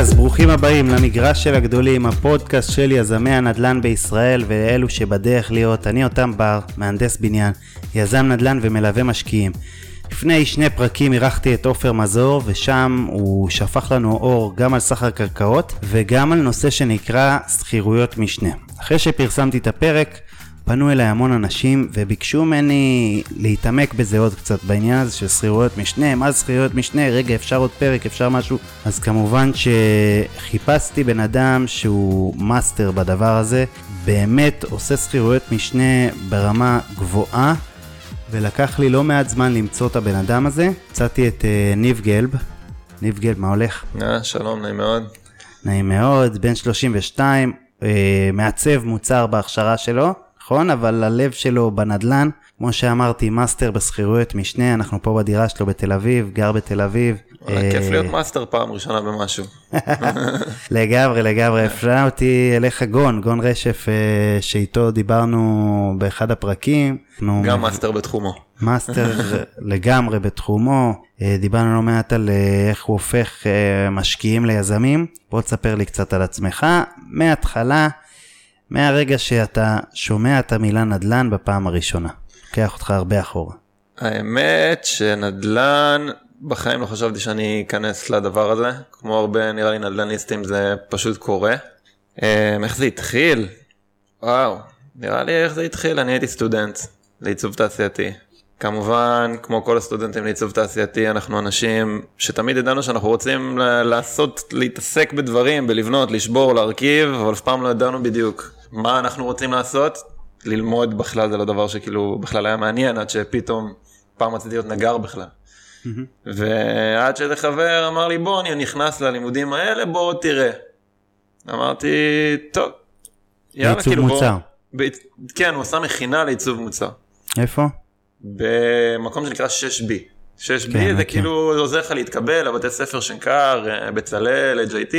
אז ברוכים הבאים למגרש של הגדולים, הפודקאסט של יזמי הנדל"ן בישראל ואלו שבדרך להיות. אני אותם בר, מהנדס בניין, יזם נדל"ן ומלווה משקיעים. לפני שני פרקים אירחתי את עופר מזור ושם הוא שפך לנו אור גם על סחר קרקעות וגם על נושא שנקרא שכירויות משנה. אחרי שפרסמתי את הפרק פנו אליי המון אנשים וביקשו ממני להתעמק בזה עוד קצת בעניין הזה של שכירויות משנה, מה זה שכירויות משנה, רגע אפשר עוד פרק, אפשר משהו, אז כמובן שחיפשתי בן אדם שהוא מאסטר בדבר הזה, באמת עושה שכירויות משנה ברמה גבוהה ולקח לי לא מעט זמן למצוא את הבן אדם הזה, מצאתי את אה, ניב גלב, ניב גלב מה הולך? אה, שלום, נעים מאוד. נעים מאוד, בן 32, אה, מעצב מוצר בהכשרה שלו. נכון? אבל הלב שלו בנדל"ן, כמו שאמרתי, מאסטר בשכירויות משנה, אנחנו פה בדירה שלו בתל אביב, גר בתל אביב. כיף להיות מאסטר פעם ראשונה במשהו. לגמרי, לגמרי, הפנה אותי אליך גון, גון רשף, אה, שאיתו דיברנו באחד הפרקים. גם מאסטר בתחומו. מאסטר לגמרי בתחומו, אה, דיברנו לא מעט על אה, איך הוא הופך משקיעים ליזמים. בוא תספר לי קצת על עצמך, מההתחלה. מהרגע שאתה שומע את המילה נדל"ן בפעם הראשונה. לוקח אותך הרבה אחורה. האמת שנדל"ן, בחיים לא חשבתי שאני אכנס לדבר הזה. כמו הרבה נראה לי נדל"ניסטים זה פשוט קורה. אמ, איך זה התחיל? וואו, נראה לי איך זה התחיל, אני הייתי סטודנט לעיצוב תעשייתי. כמובן, כמו כל הסטודנטים לעיצוב תעשייתי, אנחנו אנשים שתמיד ידענו שאנחנו רוצים לעשות, להתעסק בדברים, בלבנות, לשבור, להרכיב, אבל אף פעם לא ידענו בדיוק מה אנחנו רוצים לעשות, ללמוד בכלל זה לא דבר שכאילו בכלל היה מעניין, עד שפתאום פעם רציתי להיות נגר בכלל. ועד שאיזה חבר אמר לי בוא אני נכנס ללימודים האלה בוא תראה. אמרתי טוב. יאללה כאילו מוצר. בוא. ב... כן הוא עשה מכינה לעיצוב מוצר. איפה? במקום שנקרא 6B. 6B כן, זה כן. כאילו זה עוזר לך להתקבל לבתי ספר שנקר, אה, בצלאל, JT,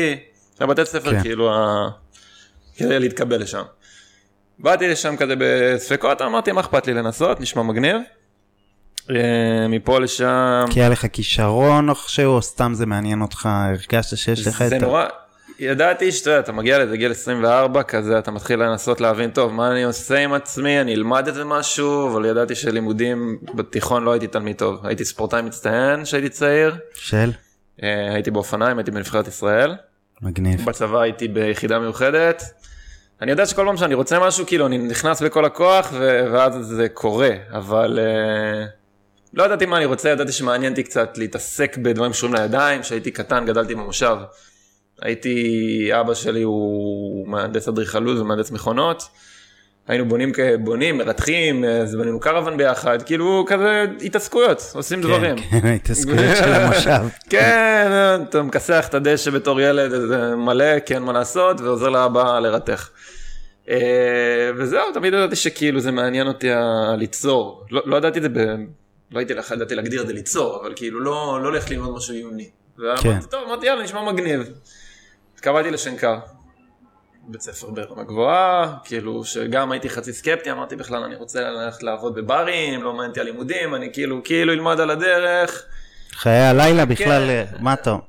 זה בתי ספר כן. כאילו ה... כדי להתקבל לשם. באתי לשם כזה בספקות, אמרתי מה אכפת לי לנסות, נשמע מגניב. אה, מפה לשם. כי היה לך כישרון או שהוא או סתם זה מעניין אותך, הרגשת שיש לך את. זה נורא, ידעתי שאתה יודע, אתה מגיע לזה גיל 24 כזה, אתה מתחיל לנסות להבין טוב מה אני עושה עם עצמי, אני אלמד איזה משהו, אבל ידעתי שלימודים בתיכון לא הייתי תלמיד טוב, הייתי ספורטאי מצטיין כשהייתי צעיר. של? אה, הייתי באופניים, הייתי בנבחרת ישראל. מגניב. בצבא הייתי ביחידה מיוחדת. אני יודע שכל פעם שאני רוצה משהו, כאילו, אני נכנס בכל הכוח, ו- ואז זה קורה, אבל uh, לא ידעתי מה אני רוצה, ידעתי שמעניין אותי קצת להתעסק בדברים שקשורים לידיים, כשהייתי קטן גדלתי במושב. הייתי, אבא שלי הוא מהנדס אדריכלות ומהנדס מכונות. היינו בונים כבונים, מרתחים, אז בנינו קרוון ביחד, כאילו כזה התעסקויות, עושים כן, דברים. כן, התעסקויות של המושב. כן, אתה מכסח את הדשא בתור ילד, זה מלא, כן מה לעשות, ועוזר לאבא לרתך. אה, וזהו, תמיד ידעתי שכאילו זה מעניין אותי ליצור. לא, לא ידעתי את זה, ב... לא הייתי לך, ידעתי להגדיר את זה ליצור, אבל כאילו לא, לא הולך ללמוד משהו עיוני. כן. ואמרתי, טוב, אמרתי יאללה, נשמע מגניב. התקבלתי לשנקר. בית ספר ברמה גבוהה, כאילו שגם הייתי חצי סקפטי, אמרתי בכלל אני רוצה ללכת לעבוד בברים, לא מעניין אותי הלימודים, אני כאילו, כאילו אלמד על הדרך. חיי הלילה בכלל, כן, מה טוב?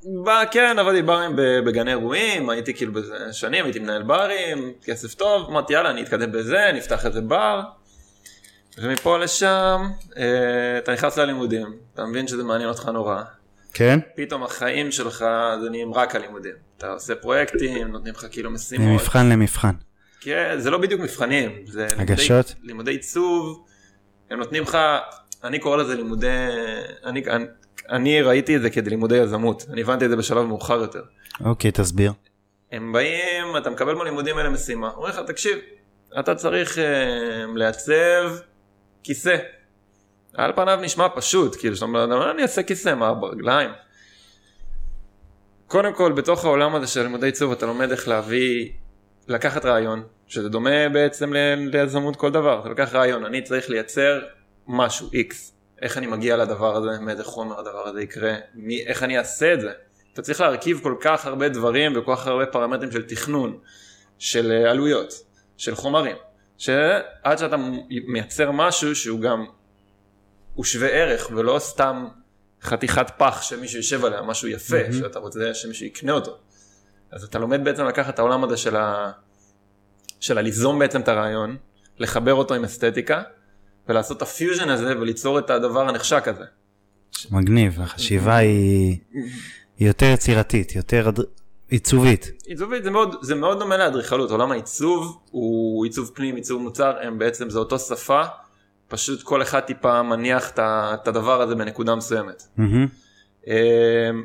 כן, עבדתי ברים בגני אירועים, הייתי כאילו בזה שנים, הייתי מנהל ברים, כסף טוב, אמרתי יאללה אני אתקדם בזה, נפתח איזה בר. ומפה לשם, אה, אתה נכנס ללימודים, אתה מבין שזה מעניין אותך נורא. כן. פתאום החיים שלך זה נהיים רק הלימודים. אתה עושה פרויקטים, נותנים לך כאילו משימות. ממבחן למבחן. כן, זה לא בדיוק מבחנים. זה הגשות? לימודי, לימודי עיצוב, הם נותנים לך, אני קורא לזה לימודי, אני, אני, אני ראיתי את זה כלימודי יזמות, אני הבנתי את זה בשלב מאוחר יותר. אוקיי, תסביר. הם באים, אתה מקבל בלימודים האלה משימה, אומרים לך, תקשיב, אתה צריך uh, לעצב כיסא. על פניו נשמע פשוט, כאילו שאתה אומר, אני אעשה כיסא, מה, ברגליים? קודם כל, בתוך העולם הזה של לימודי עיצוב אתה לומד איך להביא, לקחת רעיון, שזה דומה בעצם ליזמות כל דבר, אתה לוקח רעיון, אני צריך לייצר משהו, X, איך אני מגיע לדבר הזה, מאיזה חומר הדבר הזה יקרה, מי, איך אני אעשה את זה. אתה צריך להרכיב כל כך הרבה דברים וכל כך הרבה פרמטרים של תכנון, של אה, עלויות, של חומרים, שעד שאתה מייצר משהו שהוא גם, הוא שווה ערך ולא סתם חתיכת פח שמישהו יושב עליה, משהו יפה, mm-hmm. שאתה רוצה שמישהו יקנה אותו. אז אתה לומד בעצם לקחת את העולם הזה של, ה... של הליזום בעצם את הרעיון, לחבר אותו עם אסתטיקה, ולעשות את הפיוז'ן הזה וליצור את הדבר הנחשק הזה. מגניב, החשיבה היא היא יותר יצירתית, יותר אד- עיצובית. עיצובית זה מאוד, זה מאוד דומה לאדריכלות, עולם העיצוב הוא עיצוב פנים, עיצוב מוצר, הם בעצם זה אותו שפה, פשוט כל אחד טיפה מניח את הדבר הזה בנקודה מסוימת. אמ,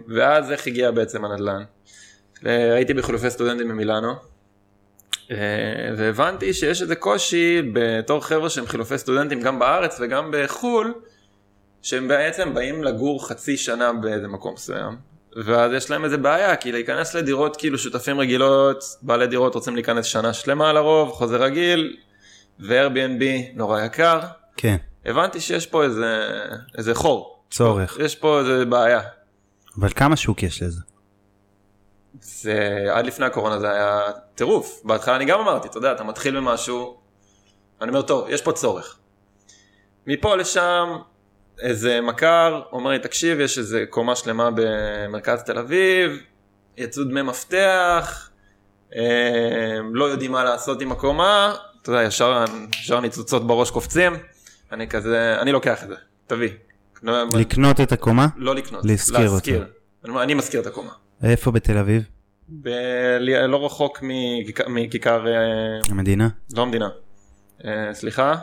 ואז איך הגיע בעצם הנדל"ן? אה, הייתי בחילופי סטודנטים במילאנו, אה, והבנתי שיש איזה קושי בתור חבר'ה שהם חילופי סטודנטים גם בארץ וגם בחו"ל, שהם בעצם באים לגור חצי שנה באיזה מקום מסוים, ואז יש להם איזה בעיה, כי להיכנס לדירות כאילו שותפים רגילות, בעלי דירות רוצים להיכנס שנה שלמה לרוב, חוזה רגיל, ו-Airbnb נורא יקר. כן, הבנתי שיש פה איזה, איזה חור, צורך. יש פה איזה בעיה. אבל כמה שוק יש לזה? זה עד לפני הקורונה זה היה טירוף. בהתחלה אני גם אמרתי, אתה יודע, אתה מתחיל במשהו, אני אומר, טוב, יש פה צורך. מפה לשם, איזה מכר אומר לי, תקשיב, יש איזה קומה שלמה במרכז תל אביב, יצאו דמי מפתח, אה, לא יודעים מה לעשות עם הקומה, אתה יודע, ישר, ישר ניצוצות בראש קופצים, אני כזה, אני לוקח את זה, תביא. לקנות את הקומה? לא לקנות, להשכיר אותה. אני משכיר את הקומה. איפה בתל אביב? ב- לא רחוק מכיכר, מכיכר אה, המדינה? לא המדינה, אה, סליחה,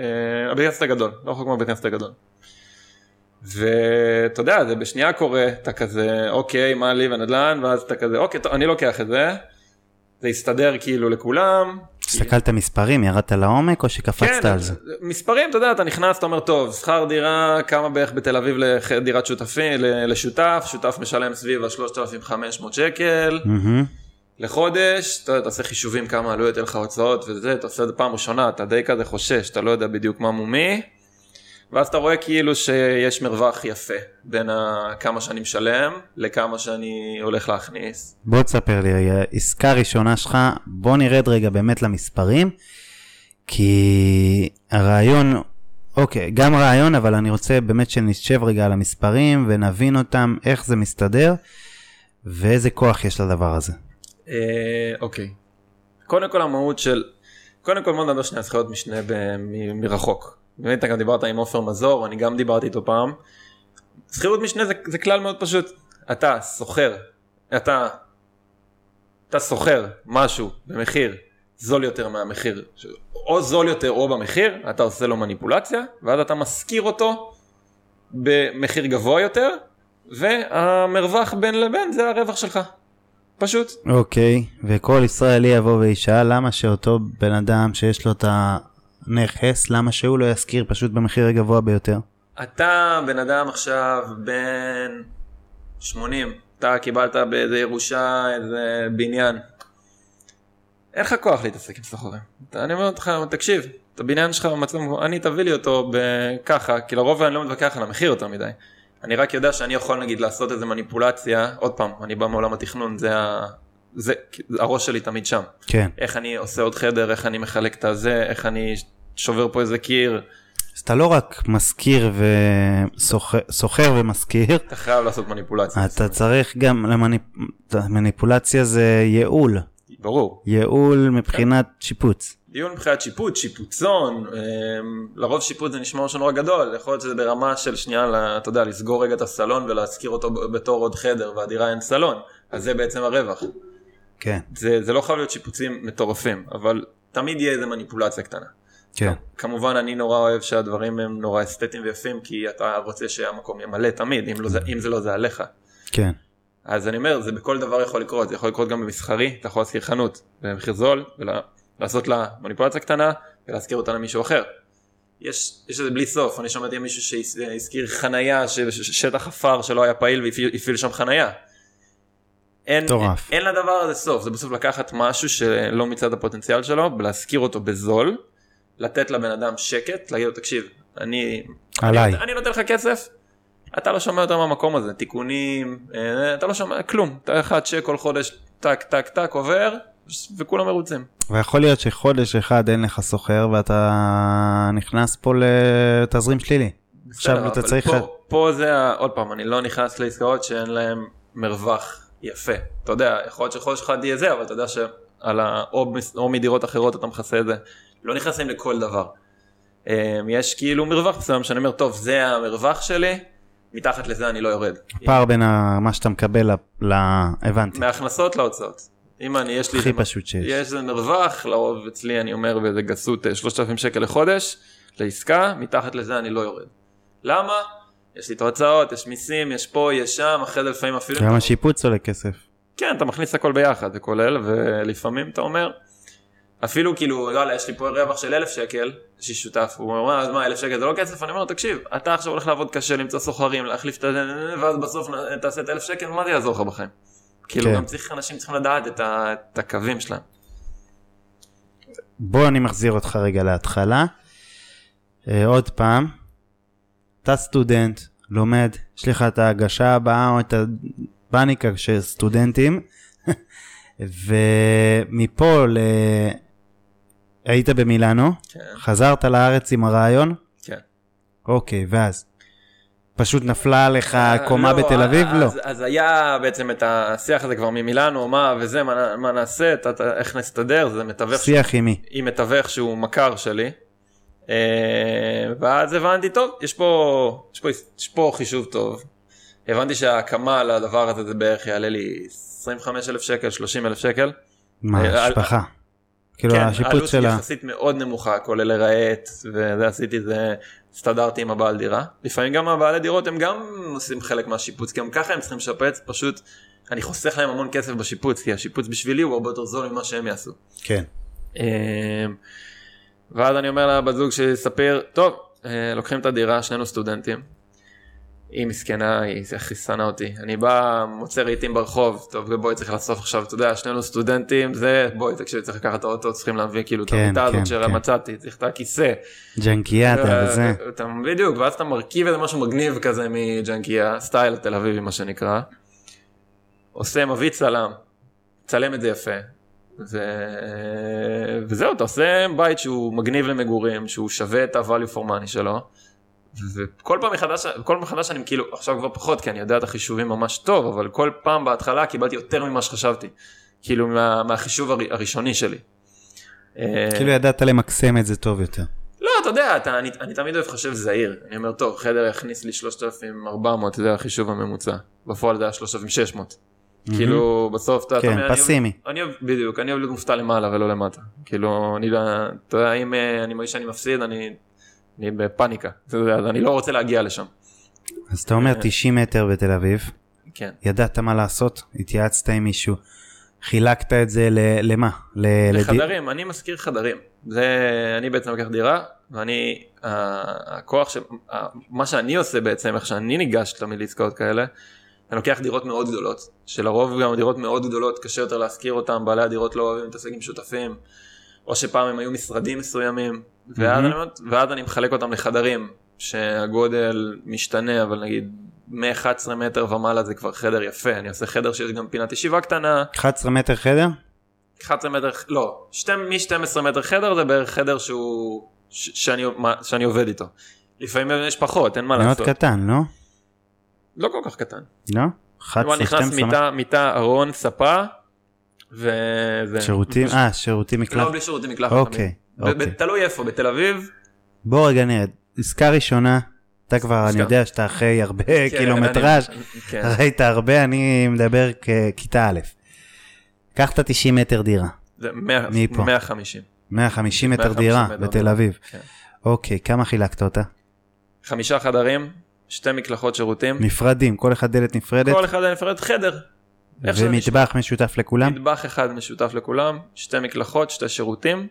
אה, הבית כנסת הגדול, לא רחוק מהבית כנסת הגדול. ואתה יודע, זה בשנייה קורה, אתה כזה, אוקיי, מה לי ונדל"ן, ואז אתה כזה, אוקיי, טוב, אני לוקח את זה, זה יסתדר כאילו לכולם. הסתכלת מספרים, ירדת לעומק או שקפצת כן, על זה? מספרים, אתה יודע, אתה נכנס, אתה אומר, טוב, שכר דירה, כמה בערך בתל אביב לדירת שותפים, לשותף, שותף משלם סביב ה-3,500 שקל. מהמם. לחודש, אתה יודע, תעשה חישובים כמה עלויות, יהיה לך הוצאות וזה, אתה עושה את זה פעם ראשונה, אתה די כזה חושש, אתה לא יודע בדיוק מה מומי, ואז אתה רואה כאילו שיש מרווח יפה בין כמה שאני משלם לכמה שאני הולך להכניס. בוא תספר לי עסקה ראשונה שלך, בוא נרד רגע באמת למספרים, כי הרעיון, אוקיי, גם רעיון, אבל אני רוצה באמת שנשב רגע על המספרים ונבין אותם, איך זה מסתדר, ואיזה כוח יש לדבר הזה. אה, אוקיי. קודם כל המהות של, קודם כל בוא נדבר שנייה על זכויות משנה מ- מרחוק. באמת אתה גם דיברת עם עופר מזור, אני גם דיברתי איתו פעם. שכירות משנה זה, זה כלל מאוד פשוט. אתה שוכר, אתה, אתה שוכר משהו במחיר זול יותר מהמחיר, או זול יותר או במחיר, אתה עושה לו מניפולציה, ואז אתה משכיר אותו במחיר גבוה יותר, והמרווח בין לבין זה הרווח שלך. פשוט. אוקיי, וכל ישראלי יבוא וישאל למה שאותו בן אדם שיש לו את הנכס, למה שהוא לא ישכיר פשוט במחיר הגבוה ביותר? אתה בן אדם עכשיו בן 80, אתה קיבלת באיזה ירושה איזה בניין. אין לך כוח להתעסק עם סוחרים. אני אומר לך, תקשיב, את הבניין שלך במצב, אני תביא לי אותו בככה, כי לרוב אני לא מתווכח על המחיר יותר מדי. אני רק יודע שאני יכול נגיד לעשות איזה מניפולציה, עוד פעם, אני בא מעולם התכנון, זה. זה הראש שלי תמיד שם. כן. איך אני עושה עוד חדר, איך אני מחלק את הזה, איך אני שובר פה איזה קיר, אז אתה לא רק משכיר וסוחר ומשכיר, אתה חייב לעשות מניפולציה. אתה צריך גם, למניפ... מניפולציה זה ייעול, ברור. ייעול מבחינת שיפוץ. דיון מבחינת שיפוץ, שיפוצון, אמ, לרוב שיפוץ זה נשמע משהו נורא גדול, יכול להיות שזה ברמה של שנייה, אתה יודע, לסגור רגע את הסלון ולהשכיר אותו בתור עוד חדר והדירה אין סלון, אז זה בעצם הרווח. כן, זה, זה לא חייב להיות שיפוצים מטורפים, אבל תמיד יהיה איזה מניפולציה קטנה. כן, כמובן אני נורא אוהב שהדברים הם נורא אסתטיים ויפים, כי אתה רוצה שהמקום ימלא תמיד, אם, לא זה, אם זה לא זה עליך. כן, אז אני אומר, זה בכל דבר יכול לקרות, זה יכול לקרות גם במסחרי, אתה יכול להשכיר חנות במחיר זול, ולעשות לה מניפולציה קטנה, ולהשכיר אותה למישהו אחר. יש, יש את זה בלי סוף, אני שמעתי מישהו שהזכיר חנייה, ש- ש- שטח עפר שלא היה פעיל והפעיל שם חנייה. אין, אין, לדבר הזה סוף, זה בסוף לקחת משהו שלא מצד הפוטנציאל שלו, ולהשכיר אותו בזול, לתת לבן אדם שקט, להגיד לו תקשיב, אני, עליי. אני, אני נותן לך כסף, אתה לא שומע יותר מהמקום הזה, תיקונים, אה, אתה לא שומע כלום, אתה אחד צ'ק כל חודש, טק טק טק עובר, וכולם מרוצים. ויכול להיות שחודש אחד אין לך סוחר ואתה נכנס פה לתזרים שלילי. עכשיו בסדר, אתה אבל צריך... פה, פה זה, עוד פעם, אני לא נכנס לעסקאות שאין להם מרווח יפה. אתה יודע, יכול להיות שחודש אחד יהיה זה, אבל אתה יודע שעל ה... או, או מדירות אחרות אתה מכסה את זה. לא נכנסים לכל דבר. אה, יש כאילו מרווח מסוים שאני אומר, טוב, זה המרווח שלי, מתחת לזה אני לא יורד. פער בין ה- מה שאתה מקבל ל... הבנתי. מהכנסות להוצאות. אם אני, יש לי... הכי איזה- פשוט שיש. יש איזה מרווח, לרוב אצלי אני אומר באיזה גסות אה, 3,000 שקל לחודש, לעסקה, מתחת לזה אני לא יורד. למה? יש לי את ההוצאות, יש מיסים, יש פה, יש שם, אחרי זה לפעמים אפילו... גם השיפוץ עולה כסף. כן, אתה מכניס הכל ביחד, זה כולל, ולפעמים אתה אומר, אפילו כאילו, יאללה, יש לי פה רווח של אלף שקל, יש לי שותף, הוא אומר, "מה, אז מה, אלף שקל זה לא כסף? אני אומר תקשיב, אתה עכשיו הולך לעבוד קשה, למצוא סוחרים, להחליף את זה, ואז בסוף תעשה את אלף שקל, מה זה יעזור לך בחיים? כאילו, כן. גם צריך, אנשים צריכים לדעת את ה- את הקווים שלהם. בוא אני מחזיר אותך רגע להתחלה. אה, עוד פעם, אתה סטודנט, לומד, יש לך את ההגשה הבאה או את הפאניקה של סטודנטים, ומפה ל... היית במילאנו, כן, חזרת לארץ עם הרעיון, כן. אוקיי, ואז? פשוט נפלה לך קומה לא, בתל אביב? אז, לא. אז היה בעצם את השיח הזה כבר ממילאנו, מה וזה, מה, מה נעשה, אתה- אתה- איך נסתדר, זה מתווך שיח עם מי? עם מתווך שהוא מכר שלי. אה, ואז הבנתי, טוב, יש פה, יש פה, יש פה חישוב טוב. הבנתי שההקמה לדבר הזה זה בערך יעלה לי 25 אלף שקל, 30 אלף שקל. מה, אה, השפחה? כאילו כן, השיפוץ שלה. יחסית מאוד נמוכה, כולל לרהט, וזה עשיתי זה, הסתדרתי עם הבעל דירה. לפעמים גם הבעלי דירות הם גם עושים חלק מהשיפוץ, כי גם ככה הם צריכים לשפץ, פשוט אני חוסך להם המון כסף בשיפוץ, כי השיפוץ בשבילי הוא הרבה יותר זול ממה שהם יעשו. כן. ואז אני אומר לבת זוג שלי, ספיר, טוב, אה, לוקחים את הדירה, שנינו סטודנטים. היא מסכנה, היא הכי שנאה אותי. אני בא, מוצא רהיטים ברחוב, טוב, בואי צריך לאסוף עכשיו, אתה יודע, שנינו סטודנטים, זה, בואי, תקשיבי, צריך לקחת את האוטו, צריכים להביא כאילו את כן, המיטה כן, הזאת כן. שמצאתי, צריך את הכיסא. ג'נקיאטה וזה. אה, אתה- בדיוק, ואז אתה מרכיב איזה משהו מגניב כזה מג'נקיה, סטייל תל אביבי מה שנקרא. עושה, מביא צלם, צלם את זה יפה. ו... וזהו, אתה עושה בית שהוא מגניב למגורים, שהוא שווה את ה-value for money שלו. וכל פעם מחדש, כל פעם מחדש אני כאילו, עכשיו כבר פחות, כי אני יודע את החישובים ממש טוב, אבל כל פעם בהתחלה קיבלתי יותר ממה שחשבתי. כאילו מה, מהחישוב הר, הראשוני שלי. כאילו ידעת למקסם את זה טוב יותר. לא, אתה יודע, אתה, אני, אני תמיד אוהב לחשב זהיר. אני אומר, טוב, חדר יכניס לי 3,400, זה החישוב הממוצע. בפועל זה היה 3,600. כאילו, בסוף אתה... כן, פסימי. אני אוהב, בדיוק, אני אוהב להיות מופתע למעלה ולא למטה. כאילו, אני לא... אתה יודע, אם אה, אני מרגיש שאני מפסיד, אני, אני בפאניקה. אני לא רוצה להגיע לשם. אז אתה אומר אה. 90 מטר בתל אביב, כן. ידעת מה לעשות? התייעצת עם מישהו? חילקת את זה ל- למה? ל- לחדרים, אני משכיר חדרים. זה, אני בעצם לוקח דירה, ואני, הכוח, ש, מה שאני עושה בעצם, איך שאני ניגש תמיד לעסקאות כאלה, אני לוקח דירות מאוד גדולות, שלרוב גם דירות מאוד גדולות, קשה יותר להשכיר אותן, בעלי הדירות לא אוהבים להתעסק עם שותפים, או שפעם הם היו משרדים מסוימים, ואז, מהמם. אני, ואז אני מחלק אותם לחדרים, שהגודל משתנה, אבל נגיד מ-11 מטר ומעלה זה כבר חדר יפה, אני עושה חדר שיש גם פינת ישיבה קטנה, 11 מטר חדר? 11 מטר, לא, מ-12 מטר חדר זה בערך חדר שהוא, ש- שאני, שאני עובד איתו. לפעמים יש פחות, אין מה מאוד לעשות. קטן, לא? לא כל כך קטן. לא? כלומר 11, נכנס 12 מיטה, מיטה, ארון, ספה, וזה. שירותים? אה, שירותים לא מקלט. בלי שירותים מקלחת. אוקיי, אוקיי. תלוי איפה, בתל אביב. בוא רגע נרד. עסקה ראשונה, אתה כבר, אני. יודע שאתה אחרי הרבה כן, קילומטראז', אני- כן. ראית הרבה, אני מדבר ככיתה א'. קח את ה-90 מטר דירה, זה 100 מפה. 150. 150 מטר 150 דירה בתל. אביב. כן. אוקיי, כמה חילקת אותה? חמישה חדרים, שתי מקלחות שירותים. נפרדים, כל אחד דלת נפרדת, כל אחד נפרד חדר. איך שזה נשמע. ומטבח משותף לכולם? מטבח אחד משותף לכולם, שתי מקלחות, שתי שירותים,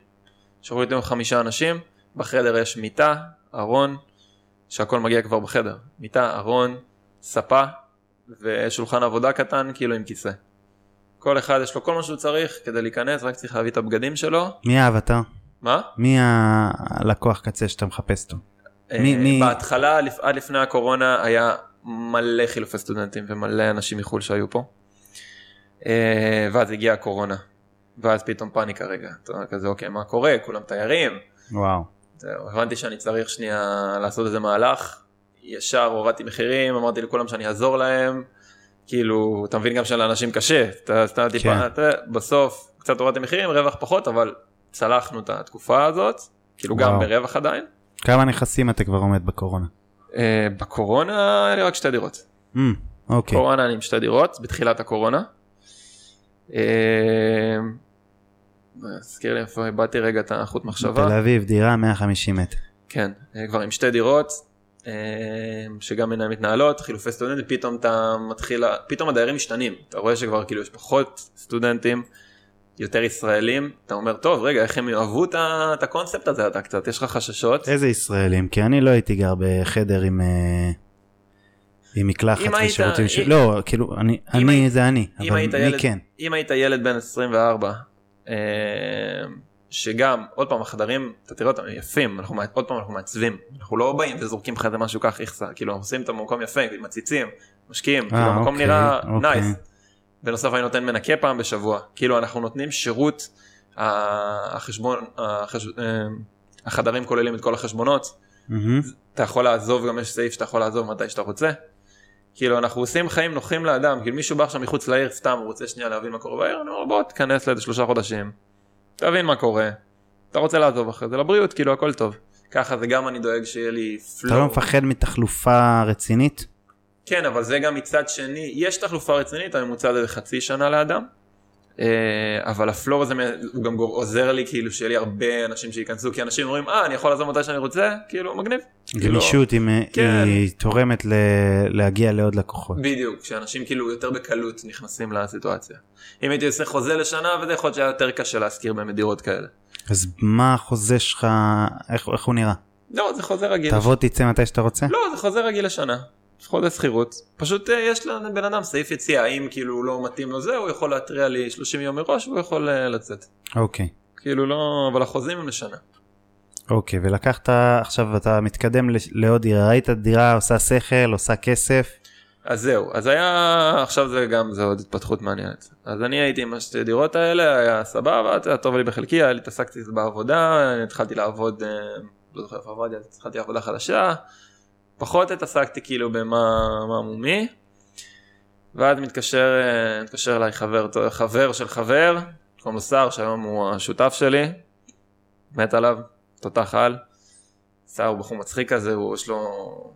שירותים חמישה אנשים, בחדר יש מיטה, ארון, שהכל מגיע כבר בחדר, מיטה, ארון, ספה ושולחן עבודה קטן כאילו עם כיסא. כל אחד יש לו כל מה שהוא צריך כדי להיכנס, רק צריך להביא את הבגדים שלו. מי האבטר? מה? מי הלקוח קצה שאתה מחפש אותו? מי- אה, מי- בהתחלה, לפ- עד לפני הקורונה, היה מלא חילופי סטודנטים ומלא אנשים מחו"ל שהיו פה. אה, ואז הגיעה הקורונה. ואז פתאום פאניקה רגע, אתה אומר כזה אוקיי מה קורה, כולם תיירים. וואו. זהו, הבנתי שאני צריך שנייה לעשות איזה מהלך. ישר הורדתי מחירים, אמרתי לכולם שאני אעזור להם. כאילו, אתה מבין גם שלאנשים קשה, אתה, אתה טיפה, כן. אתה, בסוף קצת הורדתם מחירים, רווח פחות, אבל צלחנו את התקופה הזאת, כאילו גם וואו. ברווח עדיין. כמה נכסים אתה כבר עומד בקורונה? אה, בקורונה היה לי רק שתי דירות. Mm, אוקיי. קורונה אני עם שתי דירות, בתחילת הקורונה. אה, הזכיר לי איפה איבדתי רגע את החוט מחשבה. תל אביב, דירה 150 מטר. כן, אה, כבר עם שתי דירות, שגם הן מתנהלות, חילופי סטודנטים, פתאום אתה מתחיל, פתאום הדיירים משתנים, אתה רואה שכבר כאילו יש פחות סטודנטים, יותר ישראלים, אתה אומר, טוב, רגע, איך הם יאהבו את את הקונספט הזה, אתה קצת, יש לך חששות. איזה ישראלים? כי אני לא הייתי גר בחדר עם... אה, עם מקלחת ושירותים ש... לא, כאילו, אני, אני היית- זה אני, אבל מי ילד, כן? אם היית ילד בן 24, אה, שגם, עוד פעם, החדרים, אתה תראה אותם, יפים, אנחנו, עוד פעם אנחנו מעצבים, אנחנו לא באים וזורקים לך איזה משהו כך איכסה, כאילו, אנחנו עושים את המקום יפה, מציצים, משקיעים, כאילו, המקום אוקיי, נראה אוקיי. נייס. בנוסף אני נותן מנקה פעם בשבוע, כאילו אנחנו נותנים שירות, ה- החשבון, החש... אה, החדרים כוללים את כל החשבונות, מהמם. אתה יכול לעזוב, גם יש סעיף שאתה יכול לעזוב מתי שאתה רוצה. כאילו אנחנו עושים חיים נוחים לאדם, כאילו מישהו בא עכשיו מחוץ לעיר סתם, רוצה שנייה להבין מה קורה בעיר, אני אומר בוא תיכנס לאיזה שלושה חודשים, תבין מה קורה, אתה רוצה לעזוב אחרי זה לבריאות, כאילו הכל טוב. ככה זה גם אני דואג שיהיה לי אתה לא פלואו. מפחד מתחלופה רצינית? כן, אבל זה גם מצד שני, יש תחלופה רצינית, הממוצע זה חצי שנה לאדם. אה, אבל הפלור הזה הוא גם עוזר לי כאילו שיהיה לי הרבה אנשים שייכנסו כי אנשים אומרים אה אני יכול לעזוב מתי שאני רוצה כאילו מגניב. כאילו, גמישות היא מ- כן. היא תורמת ל- להגיע לעוד לקוחות. בדיוק, שאנשים כאילו יותר בקלות נכנסים לסיטואציה. אם הייתי עושה חוזה לשנה וזה יכול להיות שהיה יותר קשה להשכיר באמת דירות כאלה. אז מה החוזה שלך, איך איך הוא נראה? לא, זה חוזה רגיל. תעבוד תצא מתי שאתה רוצה? לא, זה חוזה רגיל לשנה. חוזה שכירות. פשוט אה, יש לבן אדם סעיף יציאה, אם כאילו לא מתאים לו זה, הוא יכול להתריע לי 30 יום מראש והוא יכול אה, לצאת. אוקיי. כאילו לא, אבל החוזים הם לשנה. אוקיי, ולקחת, עכשיו אתה מתקדם לעוד דירה, ראית דירה עושה שכל, עושה כסף, אז זהו, אז היה, עכשיו זה גם, זה עוד התפתחות מעניינת. אז אני הייתי עם השתי דירות האלה, היה סבבה, היה טוב לי בחלקי, היה לי התעסקתי בעבודה, התחלתי לעבוד, אה, לא זוכר איפה עבדתי, התחלתי עבודה חדשה, פחות התעסקתי כאילו במה מה מומי, ואז מתקשר, אה, מתקשר אליי חבר, חבר של חבר, קוראים לו סער, שהיום הוא השותף שלי, מת עליו, תותח על. סער הוא בחור מצחיק כזה, הוא יש לו...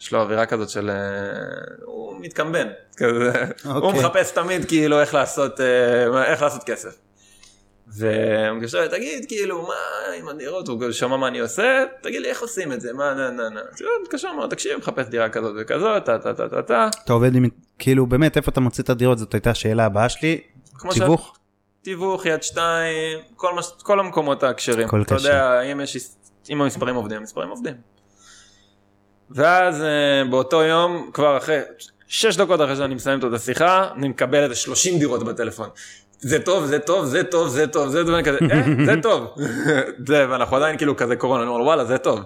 יש לו אווירה כזאת של... אה, הוא מתקמבן, כזה. הוא אוקיי. מחפש תמיד כאילו איך לעשות, אה, איך לעשות כסף. מתקשר לי, תגיד, כאילו, מה עם הדירות, הוא שמע מה אני עושה, תגיד לי איך עושים את זה, מה, נה, נה, נה. הוא מתקשר, אמר, תקשיב, מחפש דירה כזאת וכזאת, טה, טה, טה, טה, טה. אתה עובד עם, כאילו באמת איפה אתה מוצא את הדירות, זאת הייתה השאלה הבאה שלי, תיווך? תיווך, יד שתיים, כל, מש... כל המקומות הכשרים. אתה כשר. יודע, אם, יש... אם המספרים עובדים, המספרים עובדים. ואז אה, באותו יום, כבר אחרי, שש דקות אחרי שאני מסיים את השיחה, אני מקבל איזה 30 דירות בטלפון. זה טוב, זה טוב, זה טוב, זה טוב, זה טוב, ואני כזה, אה, זה טוב. זה, ואנחנו עדיין כאילו כזה קורונה, אני אומר וואלה, זה טוב.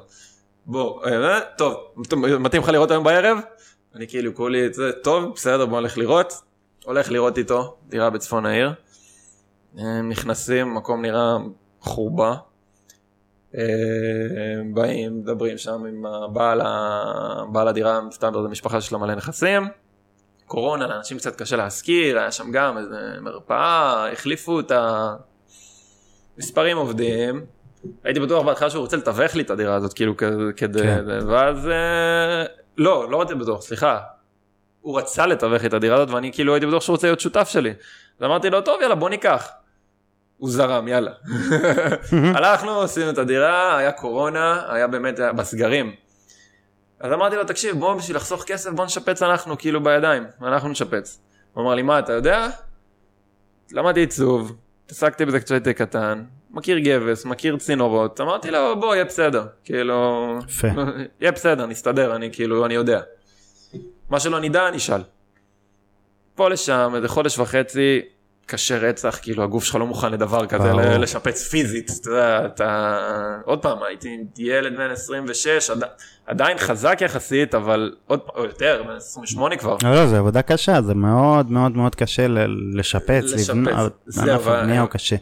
בוא, אה, טוב, מתאים לך לראות היום בערב? אני כאילו, כולי זה, טוב, בסדר, בוא נלך לראות. הולך לראות איתו, דירה בצפון העיר. נכנסים, מקום נראה חורבה. אה, באים, מדברים שם עם הבעל, בעל הדירה, מסתבר זו משפחה שיש לה מלא נכסים. קורונה, לאנשים קצת קשה להשכיר, היה שם גם איזה מרפאה, החליפו את המספרים עובדים. הייתי בטוח בהתחלה שהוא רוצה לתווך לי את הדירה הזאת, כאילו כדי, כן. ואז אה, לא, לא הייתי בטוח, סליחה. הוא רצה לתווך את הדירה הזאת ואני כאילו הייתי בטוח שהוא רוצה להיות שותף שלי. אז אמרתי לו, טוב, יאללה, בוא ניקח. הוא זרם, יאללה. הלכנו, עשינו את הדירה, היה קורונה, היה באמת היה בסגרים. אז אמרתי לו, תקשיב, בוא בשביל לחסוך כסף, בוא נשפץ אנחנו, כאילו בידיים, אנחנו נשפץ. הוא אמר לי, מה, אתה יודע? למדתי עיצוב, התעסקתי בזה כשהייתי קטן, מכיר גבס, מכיר צינורות, אמרתי לו, בוא, יהיה בסדר, כאילו, יפה. יהיה בסדר, נסתדר, אני כאילו, אני יודע. מה שלא נדע, נשאל. פה לשם, איזה חודש וחצי, קשה רצח, כאילו הגוף שלך לא מוכן לדבר כזה, לשפץ פיזית, אתה יודע, אתה... עוד פעם, הייתי ילד בן 26, עד... עדיין חזק יחסית, אבל עוד פעם, או יותר, בן 28 כבר. לא, לא, זה עבודה קשה, זה מאוד מאוד מאוד קשה ל- לשפץ, לשפץ. לבנות, זה ענף אבל- הבנייה הוא קשה.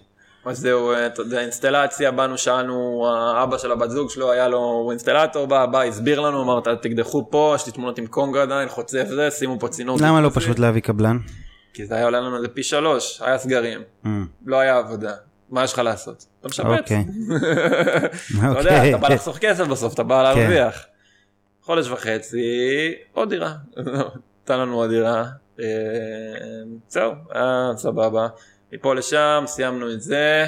אז זהו, אה, אתה יודע, אינסטלציה, באנו, שאלנו, האבא של הבת זוג שלו היה לו, הוא אינסטלטור, בא, בא, הסביר לנו, אמרת, תקדחו פה, יש לי תמונות עם קונג עדיין, חוצף זה, שימו פה צינור. למה לא כזה." פשוט להביא קבלן? כי זה היה עולה לנו איזה פי שלוש, היה סגרים, אה, לא היה עבודה. מה יש לך לעשות? אתה משפץ. אוקיי. אתה יודע, אוקיי. אתה בא לחסוך כסף בסוף, אתה בא להרוויח. חודש וחצי, עוד דירה. נתן לנו עוד דירה. אה, זהו, אה, סבבה. מפה לשם, סיימנו את זה.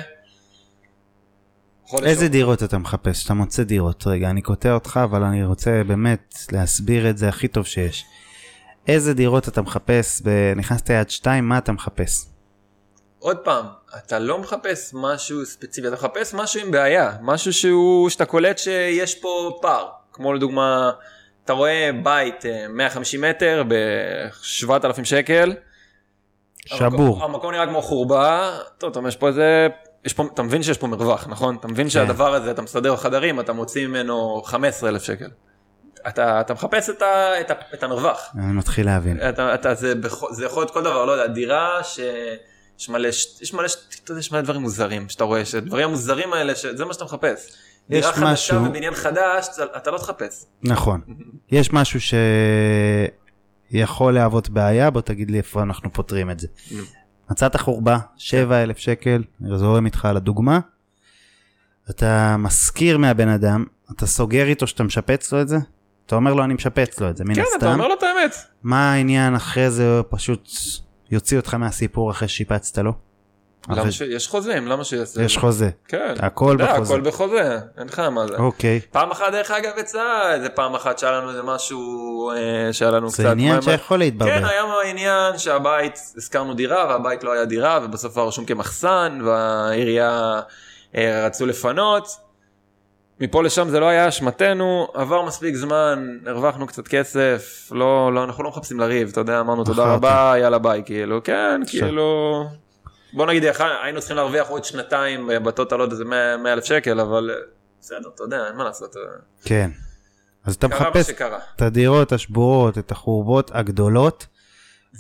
איזה דירות אתה מחפש? אתה מוצא דירות. רגע, אני קוטע אותך, אבל אני רוצה באמת להסביר את זה הכי טוב שיש. איזה דירות אתה מחפש? נכנסת יד שתיים, מה אתה מחפש? עוד פעם, אתה לא מחפש משהו ספציפי, אתה מחפש משהו עם בעיה, משהו שהוא, שאתה קולט שיש פה פער. כמו לדוגמה, אתה רואה בית אה, 150 מטר ב-7,000 שקל. שבור. המקום, המקום נראה כמו חורבה, טוב, אתה אומר, יש פה איזה, יש פה, אתה מבין שיש פה מרווח, נכון? אתה כן. מבין שהדבר הזה, אתה מסדר חדרים, אתה מוציא ממנו 15,000 שקל. אתה, אתה מחפש את, ה, את, ה, את המרווח. אני מתחיל להבין. אתה, אתה, זה, זה יכול להיות כל דבר, לא יודע, דירה ש... יש מלא, יש מלא, אתה יודע, יש מלא דברים מוזרים שאתה רואה, שהדברים המוזרים האלה, ש- זה מה שאתה מחפש. דירה חדשה משהו- ובניין חדש, אתה- אתה לא תחפש. נכון. יש משהו שיכול להוות בעיה, בוא תגיד לי איפה אנחנו פותרים את זה. מצאת חורבה, 7,000 שקל, אני זורם איתך על הדוגמה. אתה משכיר מהבן אדם, אתה סוגר איתו שאתה משפץ לו את זה? אתה אומר לו אני משפץ לו את זה, מן כן, הסתם. אתה אומר לו את האמת. מה העניין אחרי זה, פשוט יוציא אותך מהסיפור אחרי ששיפצת לו? למה אחרי- ש... יש חוזים, למה שיעשה? יש חוזה. כן. הכל יודע, בחוזה. הכל בחוזה, אין לך מה זה. אוקיי. פעם אחת דרך אגב יצא איזה פעם אחת שהיה לנו איזה משהו אה, שהיה לנו קצת. זה עניין מה- שיכול כן, להתברבר. היה העניין שהבית, הזכרנו דירה והבית לא היה דירה ובסוף היה רשום כמחסן והעירייה אה, רצו לפנות. מפה לשם זה לא היה אשמתנו, עבר מספיק זמן, הרווחנו קצת כסף, לא, לא, אנחנו לא מחפשים לריב, אתה יודע, אמרנו תודה. רבה, יאללה ביי, כאילו, כן, עכשיו. כאילו, בוא נגיד, היינו צריכים להרוויח עוד שנתיים אה, בטוטל עוד איזה 100 אלף שקל, אבל אה, בסדר, אתה יודע, אין מה לעשות, אה, כן. אז אתה מחפש. את הדירות השבורות, את החורבות הגדולות,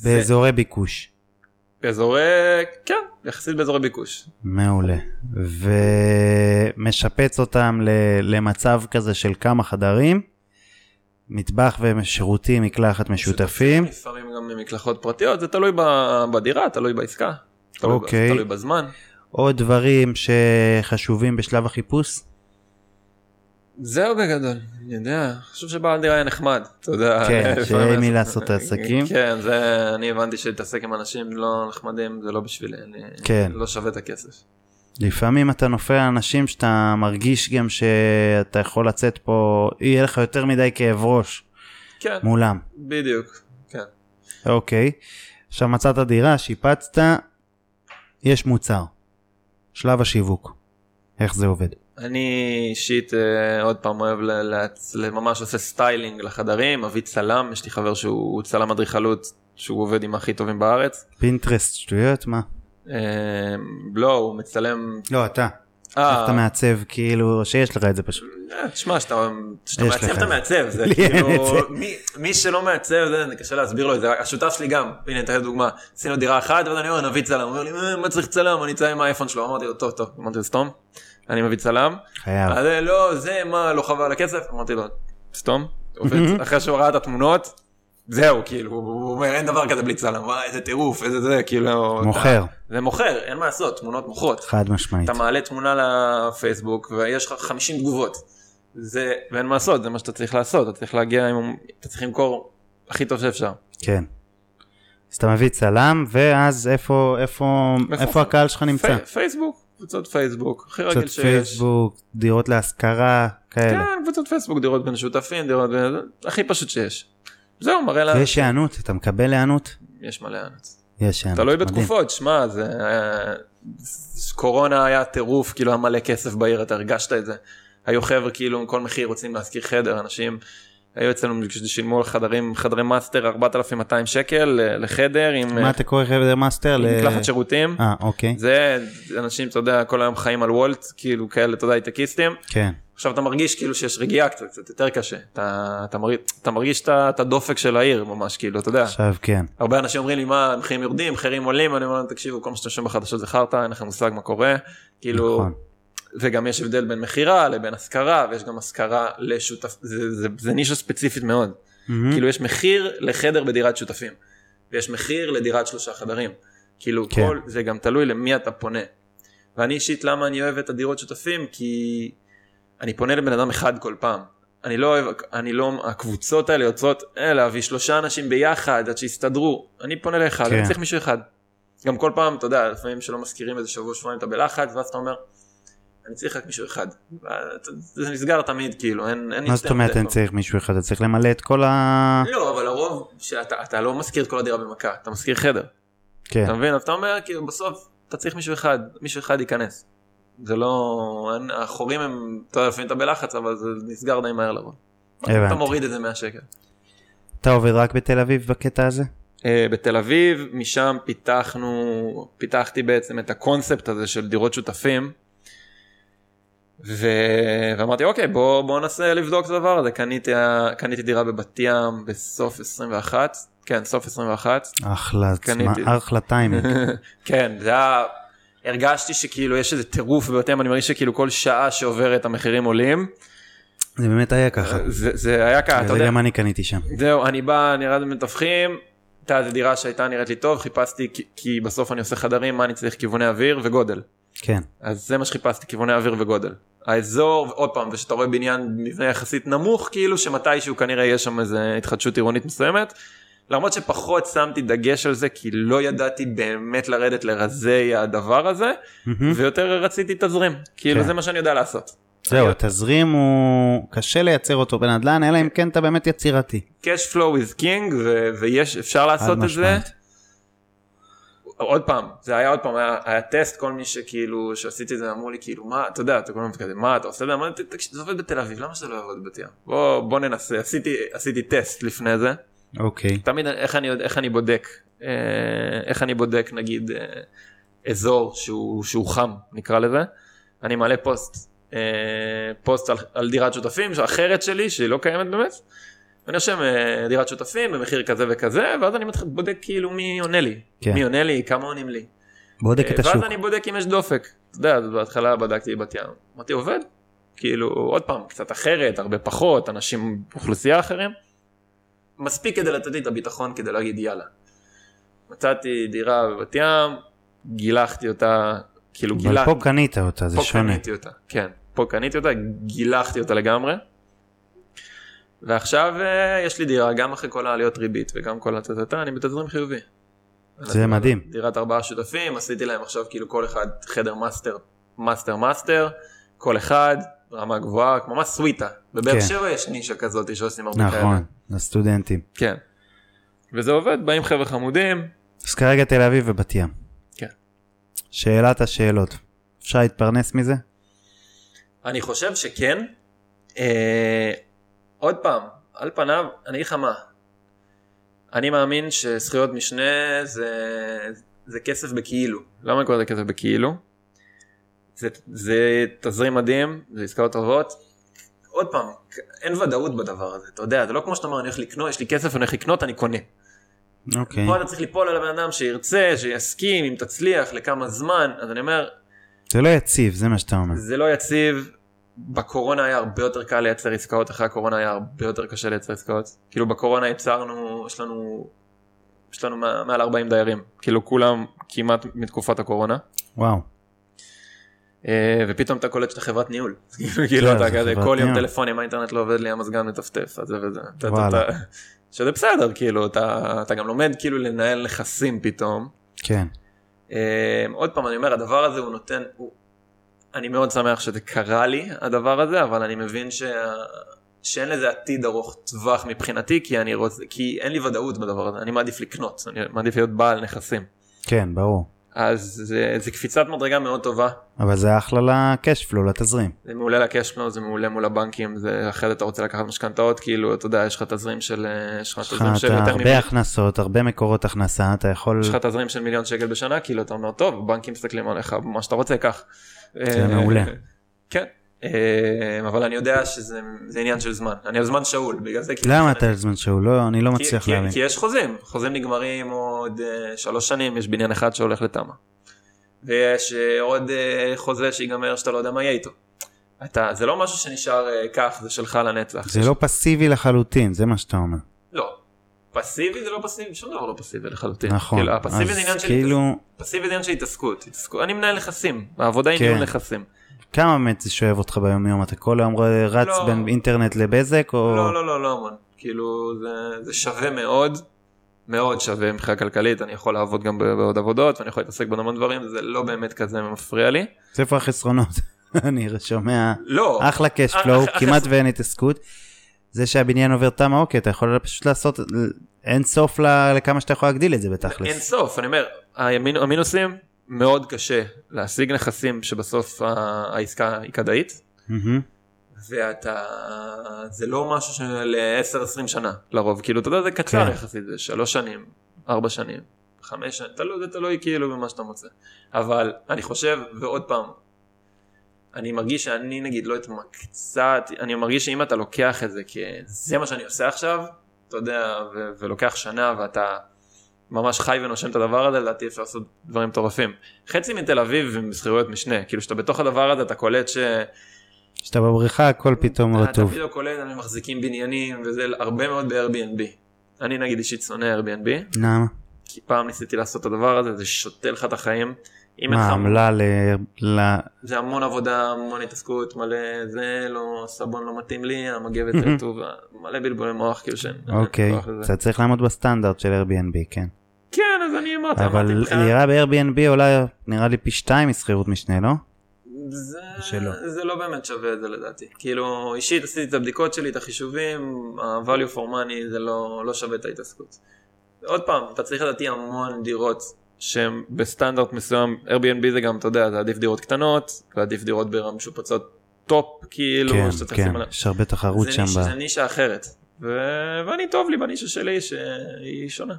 באזורי ביקוש. באזורי, כן, יחסית באזורי ביקוש. מעולה. ומשפץ אותם ל- למצב כזה של כמה חדרים, מטבח ושירותים, מקלחת משותפים. לפעמים גם מקלחות פרטיות, זה תלוי ב- בדירה, תלוי בעסקה. תלוי ב- אוקיי. תלוי בזמן. עוד דברים שחשובים בשלב החיפוש? זהו בגדול, אני יודע, חשוב שבעל דירה יהיה נחמד, אתה יודע. כן, שיהיה מי לעשות את העסקים. כן, זה, אני הבנתי שלהתעסק עם אנשים לא נחמדים זה לא בשבילי, אני כן. לא שווה את הכסף. לפעמים אתה נופל על אנשים שאתה מרגיש גם שאתה יכול לצאת פה, יהיה לך יותר מדי כאב ראש כן, מולם. בדיוק, כן. אוקיי. עכשיו מצאת דירה, שיפצת, יש מוצר. שלב השיווק. איך זה עובד? אני אישית אה, עוד פעם אוהב ל- להצ- ל- ממש עושה סטיילינג לחדרים, מביא צלם, יש לי חבר שהוא צלם אדריכלות שהוא עובד עם הכי טובים בארץ. פינטרסט שטויות מה? אה, לא, הוא מצלם... לא אתה. אה, אתה מעצב כאילו שיש לך את זה פשוט. תשמע, שאתה מעצב אתה את מעצב, זה כאילו. מי- שלא מעצב, זה קשה להסביר לו את זה, השותף שלי גם, הנה אתן דוגמה, עשינו דירה אחת, ואז אני אומר, נביא צלם, הוא אומר לי, "אה, מה צריך צלם, אני אצלם עם האייפון שלו, אמרתי לו, טוב, טוב, אמרתי לו, סתום, אני מביא צלם, חייב. אז אה, לא, זה, מה, לא חבל על הכסף, אמרתי לו, סתום, אחרי שהוא ראה את התמונות, זהו, כאילו, הוא אומר, אין דבר כזה בלי צלם, וואי, איזה טירוף, איזה זה, כאילו, מוכר. זה מוכר, אין מה לעשות, תמונות מוכרות. חד משמעית. אתה מעלה תמונה לפייסבוק ויש לך 50 תגובות. זה, ואין מה לעשות, זה מה שאתה צריך לעשות, אתה צריך להגיע עם, אתה צריך למכור הכי טוב שאפשר. כן. אז אתה מביא צלם ואז איפה איפה איפה? איפה הקהל שלך נמצא? פי, פייסבוק, קבוצות פייסבוק, הכי רגיל שיש. פייסבוק, דירות להשכרה כאלה. כן, קבוצות פייסבוק, דירות בין שותפים, דירות בין... הכי פשוט שיש. זהו, מראה לה... יש היענות, אתה מקבל היענות? יש מלא ענות. יש היענות. תלוי. בתקופות, שמע, זה... היה- קורונה היה טירוף, כאילו היה מלא כסף בעיר, אתה הרגשת את זה. היו חבר'ה כאילו עם כל מחיר רוצים להשכיר חדר, אנשים היו אצלנו שילמו על חדרים, חדרי מאסטר 4,200 שקל לחדר עם מה אתה קורא חדר מאסטר? עם מקלחת שירותים. אה, אוקיי. זה אנשים, אתה יודע, כל היום חיים על וולט, כאילו כאלה, אתה יודע, הייטקיסטים. כן. עכשיו אתה מרגיש כאילו שיש רגיעה קצת, קצת יותר קשה, אתה, אתה, מרגיש, אתה מרגיש את הדופק של העיר ממש, כאילו, אתה יודע. עכשיו כן. הרבה אנשים אומרים לי מה המחירים יורדים מחירים עולים אני אומר להם תקשיבו כל מה שאתם שומעים בחדשות זה חרטא אין לכם מושג מה קורה כאילו נכון. וגם יש הבדל בין מכירה לבין השכרה ויש גם השכרה לשותף זה, זה, זה נישה ספציפית מאוד מהמם. כאילו יש מחיר לחדר בדירת שותפים ויש מחיר לדירת שלושה חדרים כאילו כן. כל זה גם תלוי למי אתה פונה. ואני אישית למה אני אוהב את הדירות שותפים כי אני פונה לבן אדם אחד כל פעם. אני לא אוהב, אני לא, הקבוצות האלה יוצרות, אה, להביא שלושה אנשים ביחד עד שיסתדרו. אני פונה לאחד, כן. אני צריך מישהו אחד. גם כל פעם, אתה יודע, לפעמים שלא מזכירים איזה שבוע שבועיים אתה בלחץ, ואז אתה אומר, אני צריך רק מישהו אחד. זה נסגר תמיד, כאילו, אין... אין מה זאת אומרת אין צריך מישהו אחד, אתה צריך למלא את כל ה... לא, אבל הרוב, שאתה אתה לא מזכיר את כל הדירה במכה, אתה מזכיר חדר. כן. אתה מבין? אז אתה אומר, כאילו, בסוף, אתה צריך מישהו אחד, מישהו אחד ייכנס. זה לא... אין, החורים הם, אתה יודע, לפעמים אתה בלחץ, אבל זה נסגר די מהר לבוא. אתה. מוריד את זה מהשקל. אתה עובד רק בתל אביב בקטע הזה? אה, בתל אביב, משם פיתחנו, פיתחתי בעצם את הקונספט הזה של דירות שותפים. ו... ואמרתי אוקיי בוא בוא ננסה לבדוק את הדבר הזה קניתי קניתי דירה בבת ים בסוף 21 כן סוף 21 אחלה, קניתי. אחלה טיימינג. כן זה היה הרגשתי שכאילו יש איזה טירוף בבת ים אני מרגיש שכאילו כל שעה שעוברת המחירים עולים זה באמת היה ככה. זה, זה היה ככה אתה יודע גם אני קניתי שם. זהו, אני בא, נראה לי מתווכים, הייתה איזה דירה שהייתה נראית לי טוב, חיפשתי, כי, כי בסוף אני עושה חדרים, מה אני צריך? כיווני אוויר וגודל. כן. אז זה מה שחיפשתי, כיווני אוויר וגודל. האזור, עוד פעם, ושאתה רואה בניין מבנה יחסית נמוך, כאילו שמתישהו כנראה יש שם איזה התחדשות עירונית מסוימת. למרות שפחות שמתי דגש על זה, כי לא ידעתי באמת לרדת לרזי הדבר הזה, מהמם. ויותר רציתי תזרים. כאילו כן. זה מה שאני יודע לעשות. זהו, התזרים הוא קשה לייצר אותו בנדל"ן, אלא אם כן אתה באמת יצירתי. cash flow is king ו- ויש אפשר לעשות את זה. עוד פעם זה היה עוד פעם היה, היה טסט כל מי שכאילו שעשיתי את זה אמרו לי כאילו מה אתה יודע אתה כל הזמן כזה מה אתה עושה? את זה אמרתי "תקשיב, זה עובד בתל אביב למה שזה לא יעבוד בבת ים? בוא בוא ננסה. עשיתי עשיתי טסט לפני זה. אוקיי. תמיד איך אני איך אני בודק אה, איך אני בודק נגיד אה, אזור שהוא שהוא חם נקרא לזה. אני מעלה פוסט אה, פוסט על, על דירת שותפים אחרת שלי שהיא לא קיימת באמת. אני רושם אה, דירת שותפים במחיר כזה וכזה ואז אני מתחיל בודק כאילו מי עונה לי כן. מי עונה לי כמה עונים לי. בודק את ואז השוק. אני בודק אם יש דופק. אתה יודע, אז בהתחלה בדקתי בת ים. אמרתי עובד? כאילו עוד פעם קצת אחרת הרבה פחות אנשים אוכלוסייה אחרים. מספיק כדי לתת לי את הביטחון כדי להגיד יאללה. מצאתי דירה בבת ים גילחתי אותה כאילו אבל גילחתי. פה קנית אותה, זה פה שונה. קניתי אותה, כן. פה קניתי אותה, גילחתי אותה לגמרי. ועכשיו אה, יש לי דירה, גם אחרי כל העליות ריבית וגם כל הטטטה, אני בתזרים חיובי. זה מדהים. דירת ארבעה שותפים, עשיתי להם עכשיו כאילו כל אחד חדר מאסטר, מאסטר מאסטר, כל אחד, רמה גבוהה, ממש סוויטה. בבאר כן. שבע יש נישה כזאת שעושים הרבה כאלה. נכון, לסטודנטים. כן. וזה עובד, באים חבר'ה חמודים, אז כרגע תל אביב ובת ים. כן. שאלת השאלות. אפשר להתפרנס מזה? אני חושב שכן. אה, עוד פעם, על פניו, אני אגיד לך מה. אני מאמין שזכויות משנה זה, זה כסף בכאילו. למה אני קורא לזה כסף בכאילו? זה, זה תזרים מדהים, זה עסקאות טובות. עוד פעם, אין ודאות בדבר הזה, אתה יודע, זה לא כמו שאתה אומר, אני הולך לקנות, יש לי כסף, אני הולך לקנות, אני קונה. אוקיי. פה אתה צריך ליפול על הבן אדם שירצה, שיסכים, אם תצליח, לכמה זמן, אז אני אומר, זה לא יציב, זה מה שאתה אומר. זה לא יציב. בקורונה היה הרבה יותר קל לייצר עסקאות, אחרי הקורונה היה הרבה יותר קשה לייצר עסקאות. כאילו בקורונה יצרנו, יש לנו, יש לנו מע- מעל 40 דיירים, כאילו כולם כמעט מתקופת הקורונה. וואו. אה, ופתאום אתה קולט שאתה חברת ניהול. כאילו, כאילו כן, אתה זה כזה כל יום. טלפונים האינטרנט לא עובד לי המזגן מטפטף אז זה וזה. אתה- אתה- וואלה. אתה- שזה בסדר כאילו אתה אתה גם לומד כאילו לנהל נכסים פתאום. כן. אה, עוד פעם אני אומר הדבר הזה הוא נותן הוא... אני מאוד שמח שזה קרה לי הדבר הזה אבל אני מבין שה... שאין לזה עתיד ארוך טווח מבחינתי כי אני רוצה כי אין לי ודאות בדבר הזה אני מעדיף לקנות אני מעדיף להיות בעל נכסים כן, ברור. אז זה, זה קפיצת מדרגה מאוד טובה אבל זה אחלה לקאש פלו, לתזרים. זה מעולה לקשפלו זה מעולה מול הבנקים זה אחרת אתה רוצה לקחת משכנתאות כאילו אתה יודע יש לך תזרים של אה, יש לך תזרים של יותר הרבה הכנסות, הרבה מקורות הכנסה, אתה יכול... יש לך תזרים של מיליון שקל בשנה כאילו אתה אומר טוב הבנקים מסתכלים עליך מה שאתה רוצה קח. זה מעולה. כן אה, אבל אני יודע שזה זה עניין של זמן, אני על זמן שאול, בגלל זה כאילו... למה אתה על זמן שהוא? לא, אני לא מצליח להבין. כי יש חוזים, חוזים נגמרים עוד אה, שלוש שנים, יש בניין אחד שהולך לתמ"א. ויש אה, עוד אה, חוזה שיגמר שאתה לא יודע מה יהיה איתו. אתה, זה לא משהו שנשאר כך, זה שלך לנצח. זה לא פסיבי לחלוטין, זה מה שאתה אומר. לא. פסיבי זה לא פסיבי, שום דבר לא פסיבי לחלוטין. נכון. כאילו, הפסיבי זה עניין של כאילו, פסיבי זה עניין של התעסקות. התעסקות. אני מנהל נכסים, העבודה היא כן. ניהול נכסים. כמה באמת זה שואב אותך ביום יום? אתה כל היום רץ לא. בין אינטרנט לבזק או... לא, לא, לא, לא המון. כאילו, זה, זה שווה מאוד, מאוד שווה מבחינה כלכלית, אני יכול לעבוד גם בעוד עבודות, ואני יכול להתעסק בעוד המון דברים, זה לא באמת כזה מפריע לי. זה איפה החסרונות? אני שומע לא, אחלה קאש אח- פלואו, כמעט ואין התעסקות. זה שהבניין עובר תמ"א, אוקיי, אתה יכול פשוט לעשות אין סוף לכמה שאתה יכול להגדיל את זה אין בתכלס. סוף, אני אומר, המינ- המינוסים, מאוד קשה להשיג נכסים שבסוף העסקה היא כדאית. ואתה, זה לא משהו של 10-20 שנה לרוב, כאילו, אתה יודע, זה קצר כן. יחסית, זה שלוש שנים, ארבע שנים, חמש שנים, תלוי, זה תלוי כאילו במה שאתה מוצא. אבל אני חושב, ועוד פעם, אני מרגיש שאני נגיד לא התמקצעתי, אני מרגיש שאם אתה לוקח את זה כזה מה שאני עושה עכשיו, אתה יודע, ו- ולוקח שנה ואתה ממש חי ונושם את הדבר הזה, לדעתי אפשר לעשות דברים מטורפים. חצי מתל אביב הם בשכירויות משנה, כאילו שאתה בתוך הדבר הזה אתה קולט ש... כשאתה בבריכה הכל פתאום אתה רטוב. פתאום קולט, הם מחזיקים בניינים וזה הרבה מאוד ב-Airbnb. אני נגיד אישית שונא Airbnb, למה? כי פעם ניסיתי לעשות את הדבר הזה, זה שותה לך את החיים. מה, עמלה ל... ל- זה המון עבודה, המון התעסקות, מלא זה, לא, סבון לא מתאים לי, המגבת רטובה, מלא בלבולי מוח, כאילו שאין אוקיי. אתה צריך לעמוד בסטנדרט של Airbnb, כן. כן, אז אני אמרתי, אבל דירה ב-Airbnb עולה נראה לי פי שתיים משכירות משנה, לא? זה, שלא. זה לא באמת שווה את זה לדעתי. כאילו, אישית עשיתי את הבדיקות שלי, את החישובים, ה-value for money זה לא, לא שווה את ההתעסקות. עוד פעם, אתה צריך לדעתי המון דירות שהן בסטנדרט מסוים, Airbnb זה גם, אתה יודע, זה עדיף דירות קטנות, ועדיף דירות ברמה משופצות טופ, כאילו, כן, שאתה כן. יש הרבה תחרות זה שם. זה נישה אחרת. ו... ואני טוב לי בנישה שלי שהיא שונה.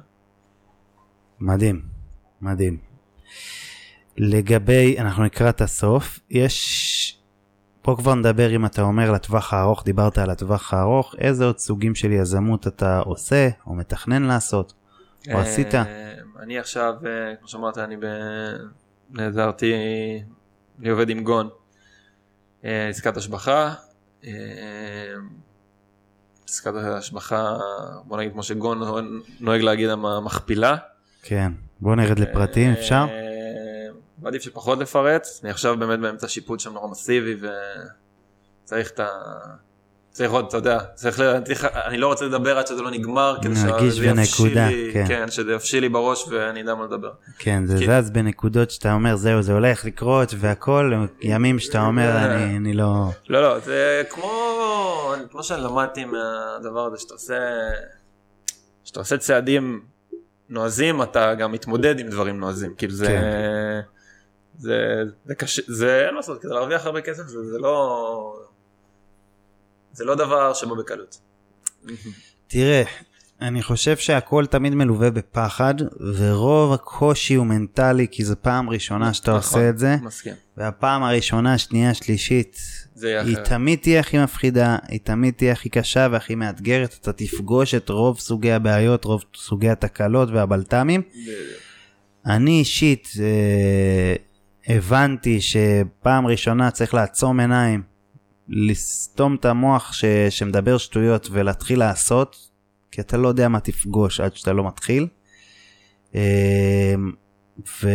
מדהים, מדהים. לגבי, אנחנו לקראת הסוף, יש... פה כבר נדבר אם אתה אומר לטווח הארוך, דיברת על הטווח הארוך, איזה עוד סוגים של יזמות אתה עושה או מתכנן לעשות, או עשית? אה, אני עכשיו, אה, כמו שאמרת, אני. נעזרתי, אני עובד עם גון. אה, עסקת השבחה. עסקת השבחה, בוא נגיד כמו שגון נוהג להגיד, המכפילה. כן, בוא נרד לפרטים, אפשר? אה, מעדיף שפחות לפרט, אני עכשיו באמת באמצע שיפוט שם נורא מסיבי וצריך את ה... צריך עוד, אתה יודע, צריך, ל- צריך, אני לא רוצה לדבר עד שזה לא נגמר, כדי שזה בנקודה, לי, כן. כן, שזה יבשיל לי בראש ואני אדע מה לדבר. כן, זה כי- זז בנקודות שאתה אומר, זהו, זה הולך לקרות, והכל, ימים שאתה אומר, אני אני לא... לא, לא, זה כמו, כמו שאני למדתי מהדבר הזה, שאתה עושה, שאתה עושה צעדים נועזים, אתה גם מתמודד עם דברים נועזים, כאילו זה, כן. זה, זה קשה, זה אין מה לעשות, כדי להרוויח הרבה כסף זה, זה לא, זה לא דבר שבא בקלות. תראה, אני חושב שהכל תמיד מלווה בפחד, ורוב הקושי הוא מנטלי, כי זו פעם ראשונה שאתה נכון, עושה את זה, מסכים. והפעם הראשונה, שנייה, שלישית, היא אחרת. תמיד תהיה הכי מפחידה, היא תמיד תהיה הכי קשה והכי מאתגרת, אתה תפגוש את רוב סוגי הבעיות, רוב סוגי התקלות והבלת"מים. אני אישית אה, הבנתי שפעם ראשונה צריך לעצום עיניים, לסתום את המוח ש, שמדבר שטויות ולהתחיל לעשות, כי אתה לא יודע מה תפגוש עד שאתה לא מתחיל. אה, ו,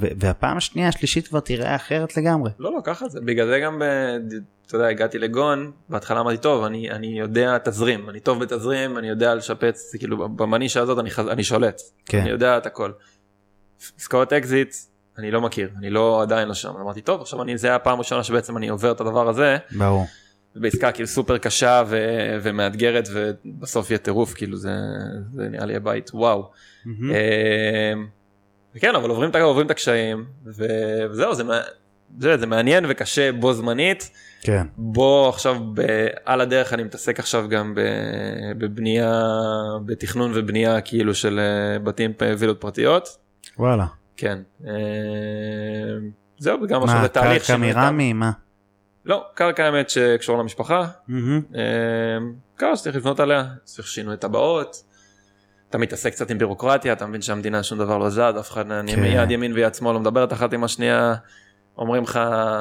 ו, והפעם השנייה השלישית כבר תראה אחרת לגמרי. לא, לא, ככה זה. בגלל זה גם, ב- אתה יודע, הגעתי לגון, בהתחלה אמרתי, טוב, אני, אני יודע תזרים, אני טוב בתזרים, אני יודע לשפץ, כאילו, במנישה הזאת אני, אני שולט. כן. אני יודע את הכל. עסקאות אקזיט, אני לא מכיר, אני לא, עדיין לא שם. אמרתי, טוב, עכשיו אני, זה הפעם הראשונה שבעצם אני עובר את הדבר הזה, ברור. בעסקה כאילו סופר קשה ו- ומאתגרת, ובסוף יהיה טירוף, כאילו, זה, זה נראה לי הבית, וואו. מהמם. אמ, כן אבל עוברים את, עוברים את הקשיים ו- וזהו זה, זה, זה מעניין וקשה בו זמנית כן. בו עכשיו ב, על הדרך אני מתעסק עכשיו גם ב, בבנייה בתכנון ובנייה כאילו של אה, בתים פ- וילות פרטיות וואלה. כן אמ, זהו וגם עכשיו מה, זה תהליך קרקע שינוי מרמי? מה? לא, קרקע האמת שקשור למשפחה. אה, קרקע שצריך לבנות עליה, צריך שינוי טבעות. אתה מתעסק קצת עם בירוקרטיה, אתה מבין שהמדינה שום דבר לא זז, אף אחד כן. יד ימין ויד שמאל לא מדברת אחת עם השנייה. אומרים לך,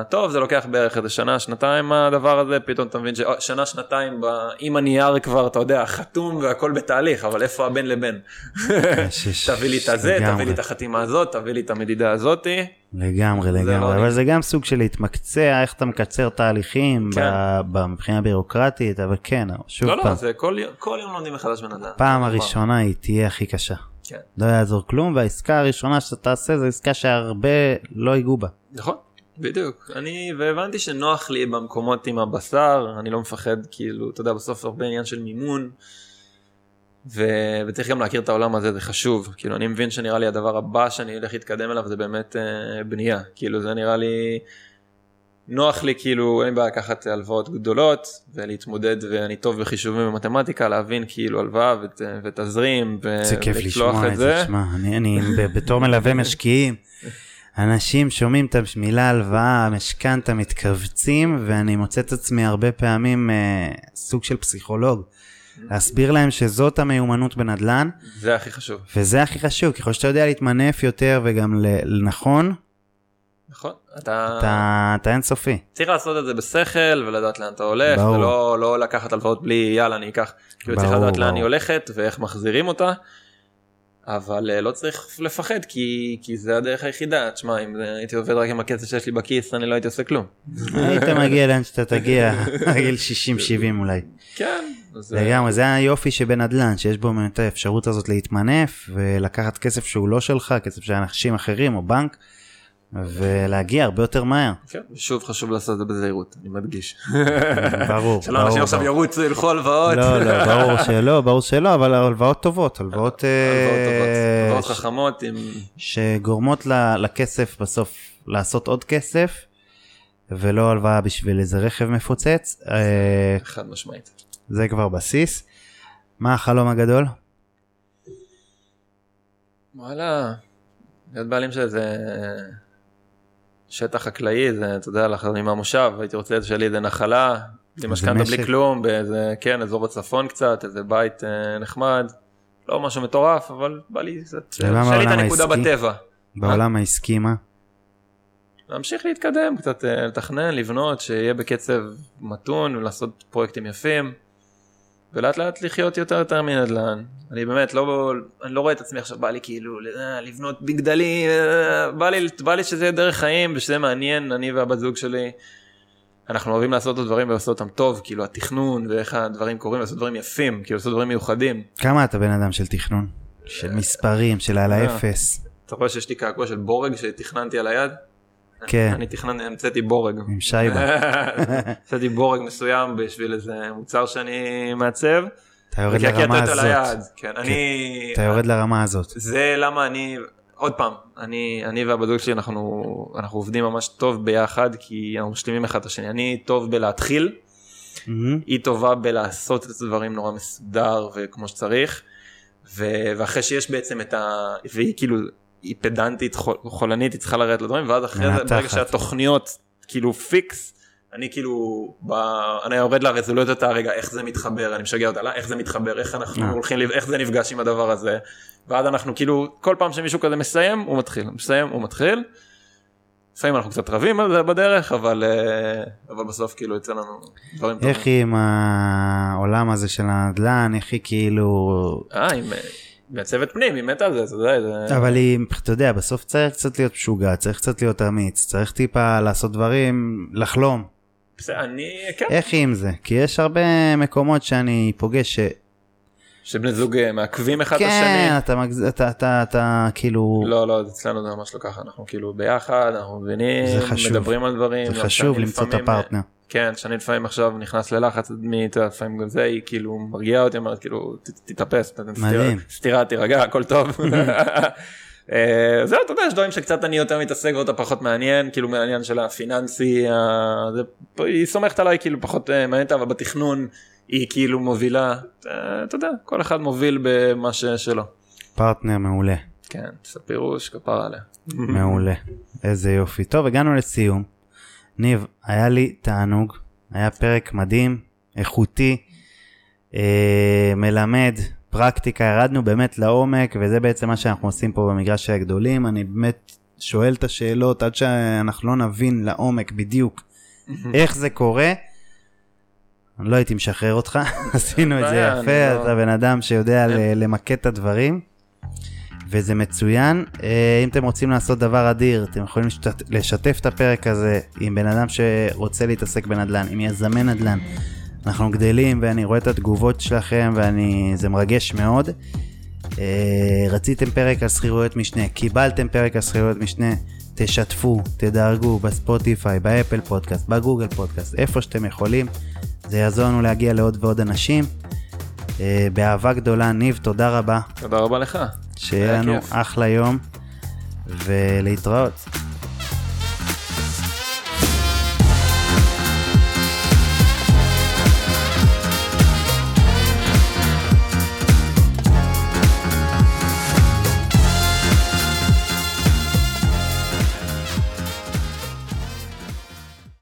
טוב זה לוקח בערך איזה שנה, שנתיים הדבר הזה, פתאום אתה מבין ששנה, שנתיים ב- עם הנייר כבר, אתה יודע, חתום והכל בתהליך, אבל איפה? יש- יש- תביא לי את הזה, תביא. לי את החתימה הזאת, תביא לי את המדידה הזאתי. לגמרי לא לגמרי אני. אבל זה גם סוג של להתמקצע איך אתה מקצר תהליכים כן. מבחינה בירוקרטית אבל כן שוב לא, לא, פעם זה כל יום- כל יום לומדים מחדש בנדל"ן. פעם זה הראשונה היא תהיה הכי קשה כן. לא יעזור כלום והעסקה הראשונה שאתה תעשה זו עסקה שהרבה לא ייגעו בה. נכון, בדיוק. אני, והבנתי שנוח לי במקומות עם הבשר, אני לא מפחד, כאילו, אתה יודע, בסוף הרבה עניין של מימון. ו... וצריך גם להכיר את העולם הזה, זה חשוב. כאילו, אני מבין שנראה לי הדבר הבא שאני הולך להתקדם אליו זה באמת אה, בנייה. כאילו, זה נראה לי... נוח לי, כאילו, אין לי בעיה לקחת הלוואות גדולות ולהתמודד, ואני טוב בחישובים ומתמטיקה, להבין כאילו הלוואה ות... ותזרים, ו... זה כיף ולצלוח לשמוע את זה, תשמע, אני, אני ב- בתור מלווה משקיעים, אנשים שומעים את המילה הלוואה, משכנתה, מתכווצים, ואני מוצא את עצמי הרבה פעמים אה, סוג של פסיכולוג. להסביר להם שזאת המיומנות בנדל"ן, זה הכי חשוב. וזה הכי חשוב, ככל שאתה יודע להתמנף יותר וגם ל- נכון? אתה... אתה, אתה אינסופי. צריך לעשות את זה בשכל ולדעת לאן אתה הולך ברור. ולא לא לקחת הלוואות בלי יאללה אני אקח. כאילו צריך ברור, לדעת לאן ברור. היא הולכת ואיך מחזירים אותה. אבל אה, לא צריך לפחד כי כי זה הדרך היחידה תשמע אם הייתי עובד רק עם הכסף שיש לי בכיס אני לא הייתי עושה כלום. היית מגיע לאן שאתה תגיע, גיל 60-70 אולי. כן. אה, לגמרי, זה היופי שבנדל"ן, שיש בו באמת האפשרות הזאת להתמנף ולקחת כסף שהוא לא שלך, כסף של אנשים אחרים או בנק, ולהגיע הרבה יותר מהר. כן. שוב חשוב לעשות את זה בזהירות אני מדגיש. ברור, שלא אנשים עכשיו. ירוצו ילכו הלוואות. לא, לא, ברור שלא, ברור שלא, אבל הלוואות טובות, הלוואות אה, הלוואות טובות, הלוואות חכמות עם שגורמות לכסף בסוף לעשות עוד כסף, ולא הלוואה בשביל איזה רכב מפוצץ, אה, חד משמעית. זה כבר בסיס. מה החלום הגדול? וואלה, להיות בעלים של איזה שטח חקלאי, זה, אתה יודע, לחזור מהמושב, הייתי רוצה שיהיה לי איזה נחלה, בלי משכנתה בלי. כלום, באיזה, כן, אזור בצפון קצת, איזה בית אה, נחמד, לא משהו מטורף, אבל בא לי קצת, ומה שיהיה לי את הנקודה העסקי? בטבע. בעולם העסקי מה? להמשיך להתקדם, קצת אה, לתכנן, לבנות, שיהיה בקצב מתון ולעשות פרויקטים יפים. ולאט לאט לחיות יותר יותר מנדל"ן. אני באמת לא, אני לא רואה את עצמי עכשיו בא לי כאילו אה, לבנות מגדלים, אה, בא לי, בא לי שזה יהיה דרך חיים ושזה מעניין, אני והבת זוג שלי. אנחנו אוהבים לעשות את הדברים ולעשות אותם טוב, כאילו התכנון ואיך הדברים קורים, לעשות דברים יפים, כאילו לעשות דברים מיוחדים. כמה אתה בן אדם של תכנון? של מספרים, של על אה. האפס. אתה רואה שיש לי קעקוע של בורג שתכננתי על היד? כן, אני תכננתי, המצאתי בורג. עם שייבה. עשיתי בורג מסוים בשביל איזה מוצר שאני מעצב. אתה יורד לרמה. הזאת. כן, אני... אתה יורד לרמה הזאת. זה למה אני... עוד פעם, אני, אני והבת זוג שלי אנחנו, אנחנו עובדים ממש טוב ביחד כי אנחנו משלימים אחד את השני. אני טוב בלהתחיל, מהמם. היא טובה בלעשות את הדברים נורא מסודר וכמו שצריך. ו, ואחרי שיש בעצם את ה... והיא כאילו, היא פדנטית, חול, חולנית, היא צריכה לרדת לדברים, ואז אחרי זה. ברגע שהתוכניות כאילו פיקס, אני כאילו, ב... אני יורד לרזולוציות הרגע, איך זה מתחבר, אני משגע אותה, "לא, איך זה מתחבר, איך אנחנו אה. הולכים, איך זה נפגש עם הדבר הזה. ואז אנחנו כאילו, כל פעם שמישהו כזה מסיים, הוא מתחיל, מסיים, הוא מתחיל. לפעמים אנחנו קצת רבים על זה בדרך, אבל, אה, אבל בסוף כאילו יוצא לנו דברים טובים. איך עם העולם הזה של הנדל"ן, איך היא כאילו... אה, עם מעצבת פנים, היא מתה על זה, אתה יודע. אבל היא, אתה יודע, בסוף צריך קצת להיות משוגע, צריך קצת להיות אמיץ, צריך טיפה לעשות דברים, לחלום. בסדר, אני, כן. איך היא עם זה? כי יש הרבה מקומות שאני פוגש ש... שבני זוג אה, מעכבים אחד את כן, השני. אתה, מגז... אתה, אתה, אתה כאילו... לא, לא, אצלנו זה ממש לא ככה, אנחנו כאילו ביחד, אנחנו מבינים. מדברים על דברים. זה גם חשוב למצוא את לפעמים, הפרטנר. כן, שאני לפעמים עכשיו נכנס ללחץ, לפעמים גם זה, היא כאילו מרגיעה אותי, אומרת כאילו, "ת- תתאפס, סטירה- תירגע, הכל טוב. אה, זהו, אתה יודע, יש דברים שקצת אני יותר מתעסק ואתה פחות מעניין, כאילו מעניין של הפיננסי, היא סומכת עליי כאילו פחות אה, מעניינת, אבל בתכנון היא כאילו מובילה, אה, אתה יודע, כל אחד מוביל במה שלו. פרטנר מעולה, כן, פירוש, כפרה עליה. מעולה. איזה יופי. טוב, הגענו לסיום. ניב, היה לי תענוג, היה פרק מדהים, איכותי, אה, מלמד, פרקטיקה, ירדנו באמת לעומק, וזה בעצם מה שאנחנו עושים פה במגרש הגדולים. אני באמת שואל את השאלות עד שאנחנו לא נבין לעומק בדיוק איך זה קורה. אני לא הייתי משחרר אותך, עשינו את זה יפה, אני לא- אתה בן אדם שיודע. ל- למקד את הדברים, וזה מצוין. אה, אם אתם רוצים לעשות דבר אדיר, אתם יכולים לשתת- לשתף את הפרק הזה עם בן אדם שרוצה להתעסק בנדל"ן, עם יזמי נדל"ן. אנחנו גדלים ואני רואה את התגובות שלכם וזה מרגש מאוד. אה, רציתם פרק על שכירויות משנה, קיבלתם פרק על שכירויות משנה, תשתפו, תדרגו בספוטיפיי, באפל פודקאסט, בגוגל פודקאסט, איפה שאתם יכולים. זה יעזור לנו להגיע לעוד ועוד אנשים. אה, באהבה גדולה, ניב, תודה רבה. תודה רבה לך. שיהיה היה לנו כיף. אחלה יום, ולהתראות.